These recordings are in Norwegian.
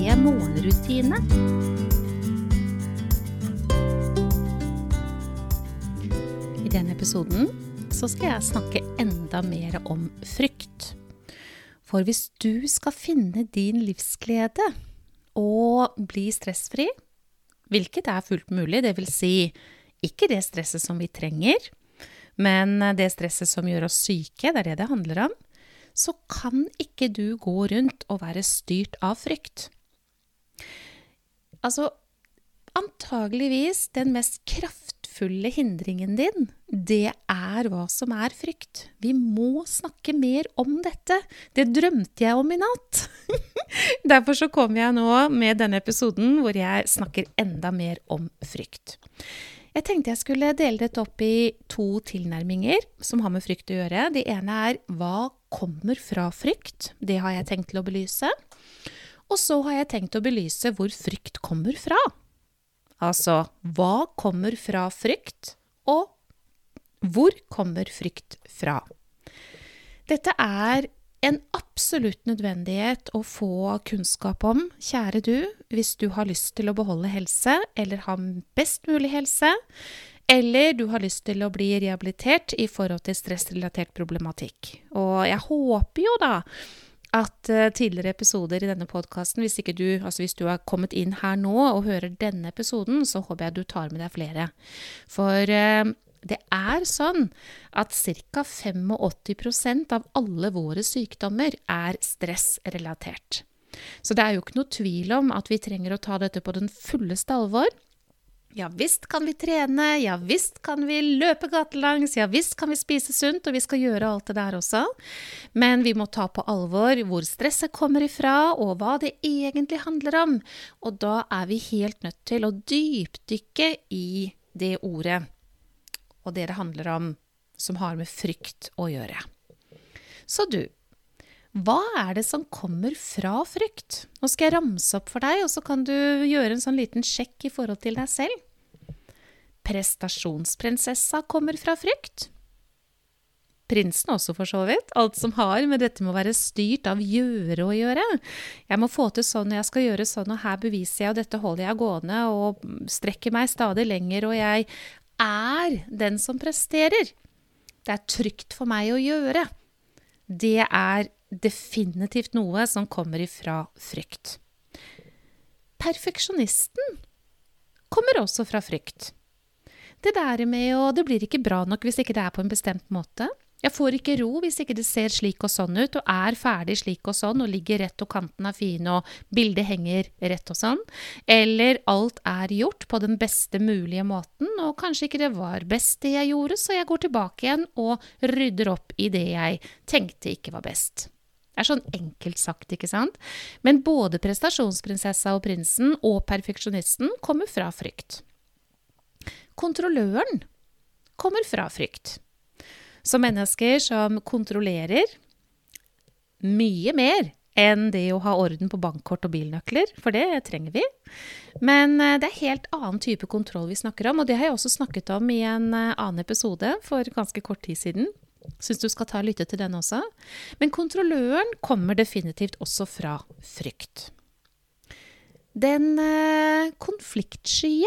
morgenrutine. I denne episoden så skal jeg snakke enda mer om frykt. For hvis du skal finne din livsglede og bli stressfri, hvilket er fullt mulig, det vil si ikke det stresset som vi trenger, men det stresset som gjør oss syke, det er det det handler om, så kan ikke du gå rundt og være styrt av frykt. Altså, antageligvis den mest kraftfulle hindringen din, det er hva som er frykt. Vi må snakke mer om dette. Det drømte jeg om i natt. Derfor så kommer jeg nå med denne episoden hvor jeg snakker enda mer om frykt. Jeg tenkte jeg skulle dele dette opp i to tilnærminger som har med frykt å gjøre. Det ene er hva kommer fra frykt? Det har jeg tenkt til å belyse. Og så har jeg tenkt å belyse hvor frykt kommer fra. Altså hva kommer fra frykt, og hvor kommer frykt fra? Dette er en absolutt nødvendighet å få kunnskap om, kjære du, hvis du har lyst til å beholde helse, eller ha best mulig helse, eller du har lyst til å bli rehabilitert i forhold til stressrelatert problematikk. Og jeg håper jo da at uh, tidligere episoder i denne podkasten, hvis, altså hvis du har kommet inn her nå og hører denne episoden, så håper jeg du tar med deg flere. For uh, det er sånn at ca. 85% av alle våre sykdommer er stressrelatert. Så det er jo ikke noe tvil om at vi trenger å ta dette på den fulleste alvor. Ja visst kan vi trene, ja visst kan vi løpe gatelangs, ja visst kan vi spise sunt, og vi skal gjøre alt det der også. Men vi må ta på alvor hvor stresset kommer ifra, og hva det egentlig handler om. Og da er vi helt nødt til å dypdykke i det ordet og det det handler om som har med frykt å gjøre. Så du, hva er det som kommer fra frykt? Nå skal jeg ramse opp for deg, og så kan du gjøre en sånn liten sjekk i forhold til deg selv. Prestasjonsprinsessa kommer fra frykt. Prinsen også, for så vidt. Alt som har med dette med å være styrt av gjøre å gjøre. Jeg må få til sånn, og jeg skal gjøre sånn, og her beviser jeg, og dette holder jeg gående, og strekker meg stadig lenger, og jeg er den som presterer. Det er trygt for meg å gjøre. Det er definitivt noe som kommer ifra frykt. Perfeksjonisten kommer også fra frykt. Det der med å Det blir ikke bra nok hvis ikke det er på en bestemt måte. Jeg får ikke ro hvis ikke det ser slik og sånn ut, og er ferdig slik og sånn, og ligger rett og kanten er fin, og bildet henger rett og sånn. Eller alt er gjort på den beste mulige måten, og kanskje ikke det var best det jeg gjorde, så jeg går tilbake igjen og rydder opp i det jeg tenkte ikke var best. Det er sånn enkelt sagt, ikke sant? Men både prestasjonsprinsessa og prinsen og perfeksjonisten kommer fra frykt. Kontrolløren kommer fra frykt. Som mennesker som kontrollerer mye mer enn det å ha orden på bankkort og bilnøkler, for det trenger vi. Men eh, det er helt annen type kontroll vi snakker om, og det har jeg også snakket om i en eh, annen episode for ganske kort tid siden. Syns du skal ta og lytte til den også. Men kontrolløren kommer definitivt også fra frykt. Den eh, konfliktsky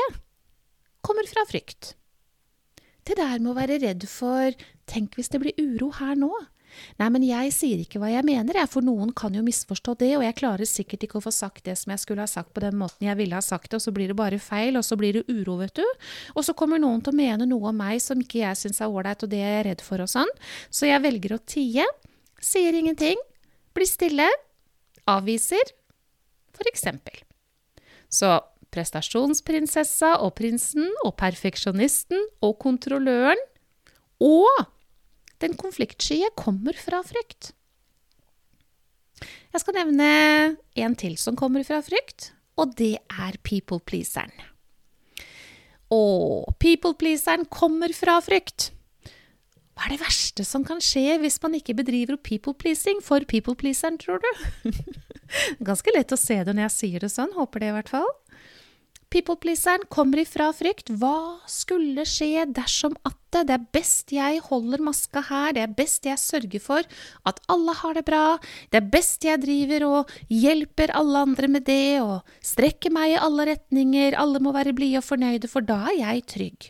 kommer fra frykt. Det der med å være redd for Tenk hvis det blir uro her nå? Nei, men jeg sier ikke hva jeg mener, jeg, for noen kan jo misforstå det, og jeg klarer sikkert ikke å få sagt det som jeg skulle ha sagt på den måten jeg ville ha sagt det, og så blir det bare feil, og så blir det uro, vet du. Og så kommer noen til å mene noe om meg som ikke jeg syns er ålreit, og det er jeg redd for og sånn. Så jeg velger å tie, sier ingenting, blir stille, avviser, for eksempel. Så prestasjonsprinsessa og prinsen og perfeksjonisten og kontrolløren og den konfliktskye kommer fra frykt. Jeg skal nevne en til som kommer fra frykt, og det er people-pleaseren. Og people-pleaseren kommer fra frykt. Hva er det verste som kan skje hvis man ikke bedriver people-pleasing for people-pleaseren, tror du? Ganske lett å se det når jeg sier det sånn, håper det i hvert fall. People-pleaseren kommer ifra frykt. Hva skulle skje dersom at det, er best jeg holder maska her, det er best jeg sørger for at alle har det bra, det er best jeg driver og hjelper alle andre med det og strekker meg i alle retninger, alle må være blide og fornøyde, for da er jeg trygg.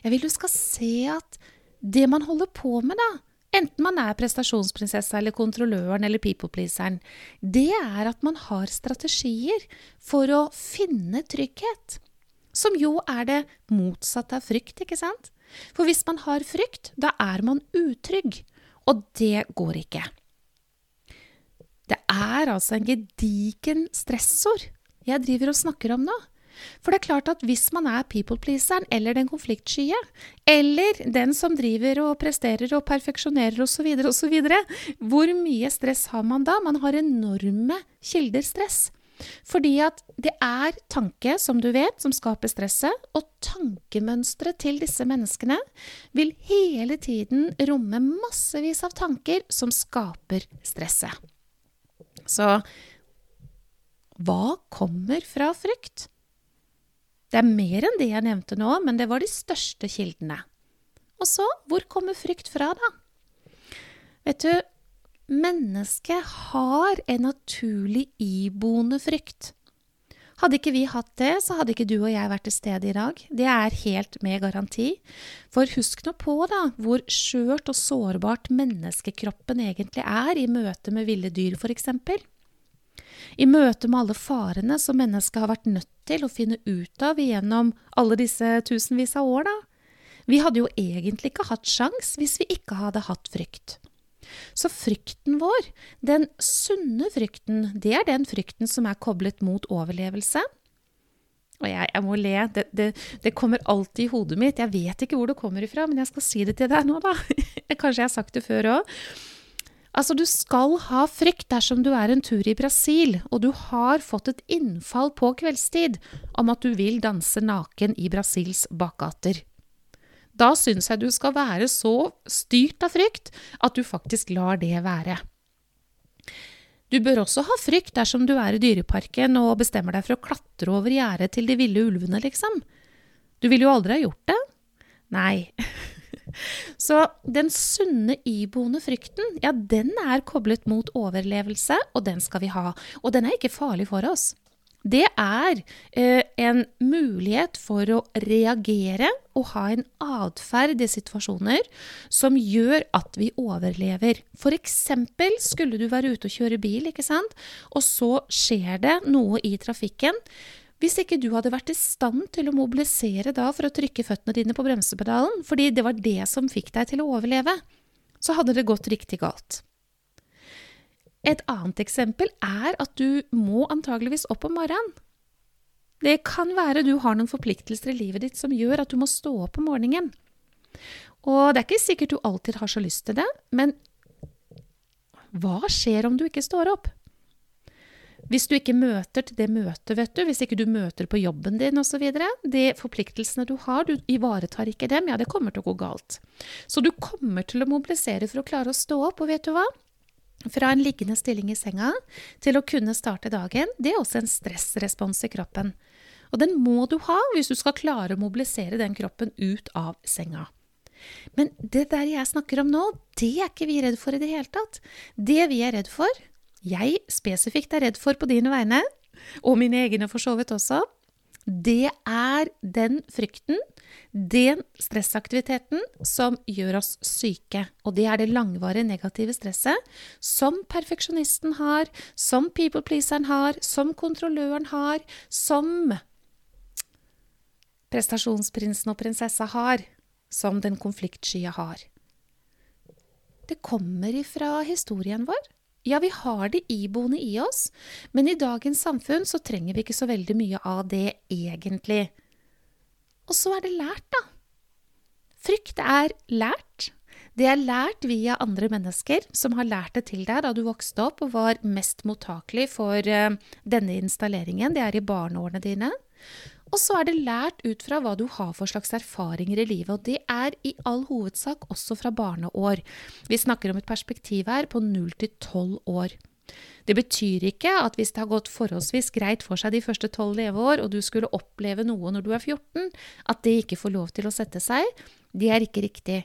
Jeg vil du skal se at det man holder på med, da, enten man er prestasjonsprinsessa eller kontrolløren eller people-pleaseren, det er at man har strategier for å finne trygghet. Som jo er det motsatte av frykt, ikke sant? For hvis man har frykt, da er man utrygg. Og det går ikke. Det er altså en gedigen stressord jeg driver og snakker om nå. For det er klart at hvis man er people-pleaseren eller den konfliktskye, eller den som driver og presterer og perfeksjonerer osv., osv., hvor mye stress har man da? Man har enorme kilder stress. Fordi at det er tanke, som du vet, som skaper stresset, og tankemønsteret til disse menneskene vil hele tiden romme massevis av tanker som skaper stresset. Så hva kommer fra frykt? Det er mer enn det jeg nevnte nå, men det var de største kildene. Og så, hvor kommer frykt fra, da? Vet du, mennesket har en naturlig iboende frykt. Hadde ikke vi hatt det, så hadde ikke du og jeg vært til stede i dag. Det er helt med garanti. For husk nå på da, hvor skjørt og sårbart menneskekroppen egentlig er i møte med ville dyr, f.eks. I møte med alle farene som mennesket har vært nødt til å finne ut av gjennom alle disse tusenvis av år, da. Vi hadde jo egentlig ikke hatt sjans hvis vi ikke hadde hatt frykt. Så frykten vår, den sunne frykten, det er den frykten som er koblet mot overlevelse. Og jeg, jeg må le, det, det, det, kommer alltid i hodet mitt. Jeg vet ikke hvor det kommer ifra, men jeg skal si det til deg nå, da. Kanskje jeg har sagt det før òg. Altså, du skal ha frykt dersom du er en tur i Brasil, og du har fått et innfall på kveldstid om at du vil danse naken i Brasils bakgater. Da syns jeg du skal være så styrt av frykt at du faktisk lar det være. Du bør også ha frykt dersom du er i dyreparken og bestemmer deg for å klatre over gjerdet til de ville ulvene, liksom. Du ville jo aldri ha gjort det. Nei. Så den sunne iboende frykten, ja, den er koblet mot overlevelse, og den skal vi ha. Og den er ikke farlig for oss. Det er eh, en mulighet for å reagere og ha en atferd i situasjoner som gjør at vi overlever. Eksempel skulle du være ute og kjøre bil, og så skjer det noe i trafikken. Hvis ikke du hadde vært i stand til å mobilisere da for å trykke føttene dine på bremsepedalen, fordi det var det som fikk deg til å overleve, så hadde det gått riktig galt. Et annet eksempel er at du må antageligvis opp om morgenen. Det kan være du har noen forpliktelser i livet ditt som gjør at du må stå opp om morgenen. Og det er ikke sikkert du alltid har så lyst til det, men hva skjer om du ikke står opp? Hvis du ikke møter til det møtet, vet du, hvis ikke du møter på jobben din osv., de forpliktelsene du har, du ivaretar ikke dem, ja, det kommer til å gå galt. Så du kommer til å mobilisere for å klare å stå opp, og vet du hva? Fra en liggende stilling i senga til å kunne starte dagen, det er også en stressrespons i kroppen. Og den må du ha hvis du skal klare å mobilisere den kroppen ut av senga. Men det der jeg snakker om nå, det er ikke vi redd for i det hele tatt. Det vi er redd for, jeg spesifikt er redd for på dine vegne, og mine egne for så vidt også, det er den frykten, den stressaktiviteten, som gjør oss syke. Og det er det langvarige negative stresset som perfeksjonisten har, som people-pleaseren har, som kontrolløren har, som prestasjonsprinsen og -prinsessa har, som den konfliktskye har. Det kommer ifra historien vår. Ja, vi har det iboende i oss, men i dagens samfunn så trenger vi ikke så veldig mye av det egentlig. Og så er det lært, da. Frykt er lært. Det er lært via andre mennesker som har lært det til deg da du vokste opp og var mest mottakelig for uh, denne installeringen. Det er i barneårene dine. Og så er det lært ut fra hva du har for slags erfaringer i livet, og det er i all hovedsak også fra barneår. Vi snakker om et perspektiv her på 0 til 12 år. Det betyr ikke at hvis det har gått forholdsvis greit for seg de første tolv leveår, og du skulle oppleve noe når du er 14, at det ikke får lov til å sette seg. Det er ikke riktig.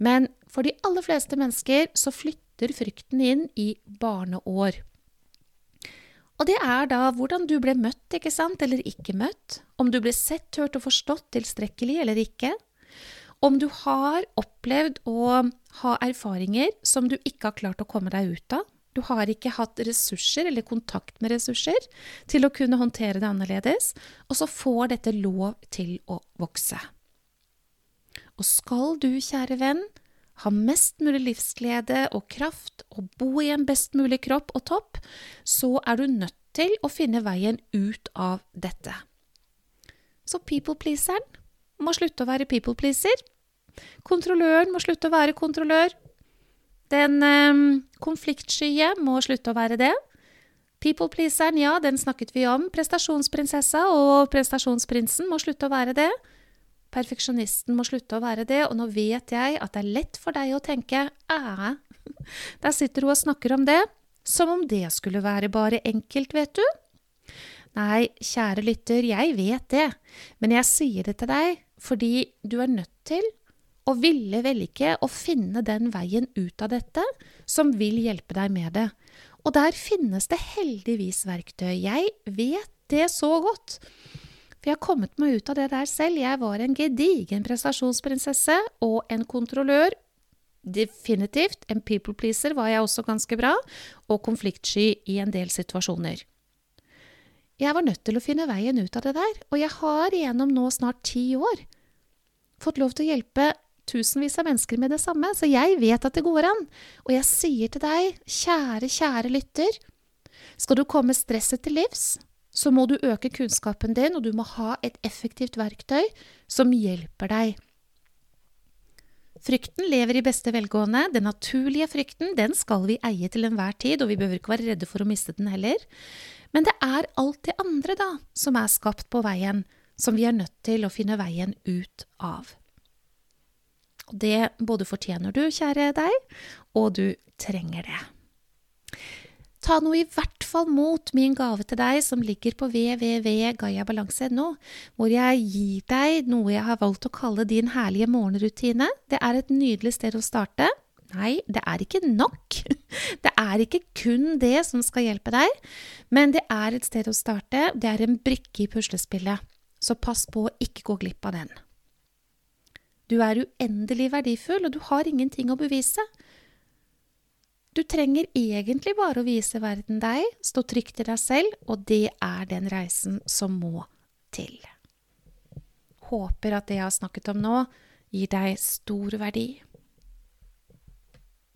Men for de aller fleste mennesker så flytter frykten inn i barneår. Og det er da hvordan du ble møtt, ikke sant, eller ikke møtt. Om du ble sett, hørt og forstått tilstrekkelig eller ikke. Om du har opplevd å ha erfaringer som du ikke har klart å komme deg ut av. Du har ikke hatt ressurser eller kontakt med ressurser til å kunne håndtere det annerledes, og så får dette lov til å vokse. Og skal du, kjære venn, ha mest mulig livsglede og kraft og bo i en best mulig kropp og topp, så er du nødt til å finne veien ut av dette. Så people-pleaseren må slutte å være people-pleaser. Kontrolløren må slutte å være kontrollør. Den eh, konfliktskye må slutte å være det. People-pleaseren, ja, den snakket vi om. Prestasjonsprinsessa og prestasjonsprinsen må slutte å være det. Perfeksjonisten må slutte å være det, og nå vet jeg at det er lett for deg å tenke æ, der sitter hun og snakker om det, som om det skulle være bare enkelt, vet du. Nei, kjære lytter, jeg vet det, men jeg sier det til deg fordi du er nødt til å ville vel ikke å finne den veien ut av dette som vil hjelpe deg med det. Og der finnes det heldigvis verktøy. Jeg vet det så godt. For jeg har kommet meg ut av det der selv. Jeg var en gedigen prestasjonsprinsesse og en kontrollør. Definitivt. En people pleaser var jeg også ganske bra, og konfliktsky i en del situasjoner. Jeg var nødt til å finne veien ut av det der, og jeg har gjennom nå snart ti år fått lov til å hjelpe tusenvis av mennesker med det samme, så jeg vet at det går an. Og jeg sier til deg, kjære, kjære lytter, skal du komme stresset til livs, så må du øke kunnskapen din, og du må ha et effektivt verktøy som hjelper deg. Frykten lever i beste velgående. Den naturlige frykten den skal vi eie til enhver tid, og vi behøver ikke være redde for å miste den heller. Men det er alt det andre, da, som er skapt på veien, som vi er nødt til å finne veien ut av. Og det både fortjener du, kjære deg, og du trenger det. Ta nå i hvert fall mot min gave til deg som ligger på www.gayabalanse.no, hvor jeg gir deg noe jeg har valgt å kalle din herlige morgenrutine. Det er et nydelig sted å starte. Nei, det er ikke nok. Det er ikke kun det som skal hjelpe deg, men det er et sted å starte. Det er en brikke i puslespillet, så pass på å ikke gå glipp av den. Du er uendelig verdifull, og du har ingenting å bevise. Du trenger egentlig bare å vise verden deg, stå trygt i deg selv, og det er den reisen som må til. Håper at det jeg har snakket om nå, gir deg stor verdi.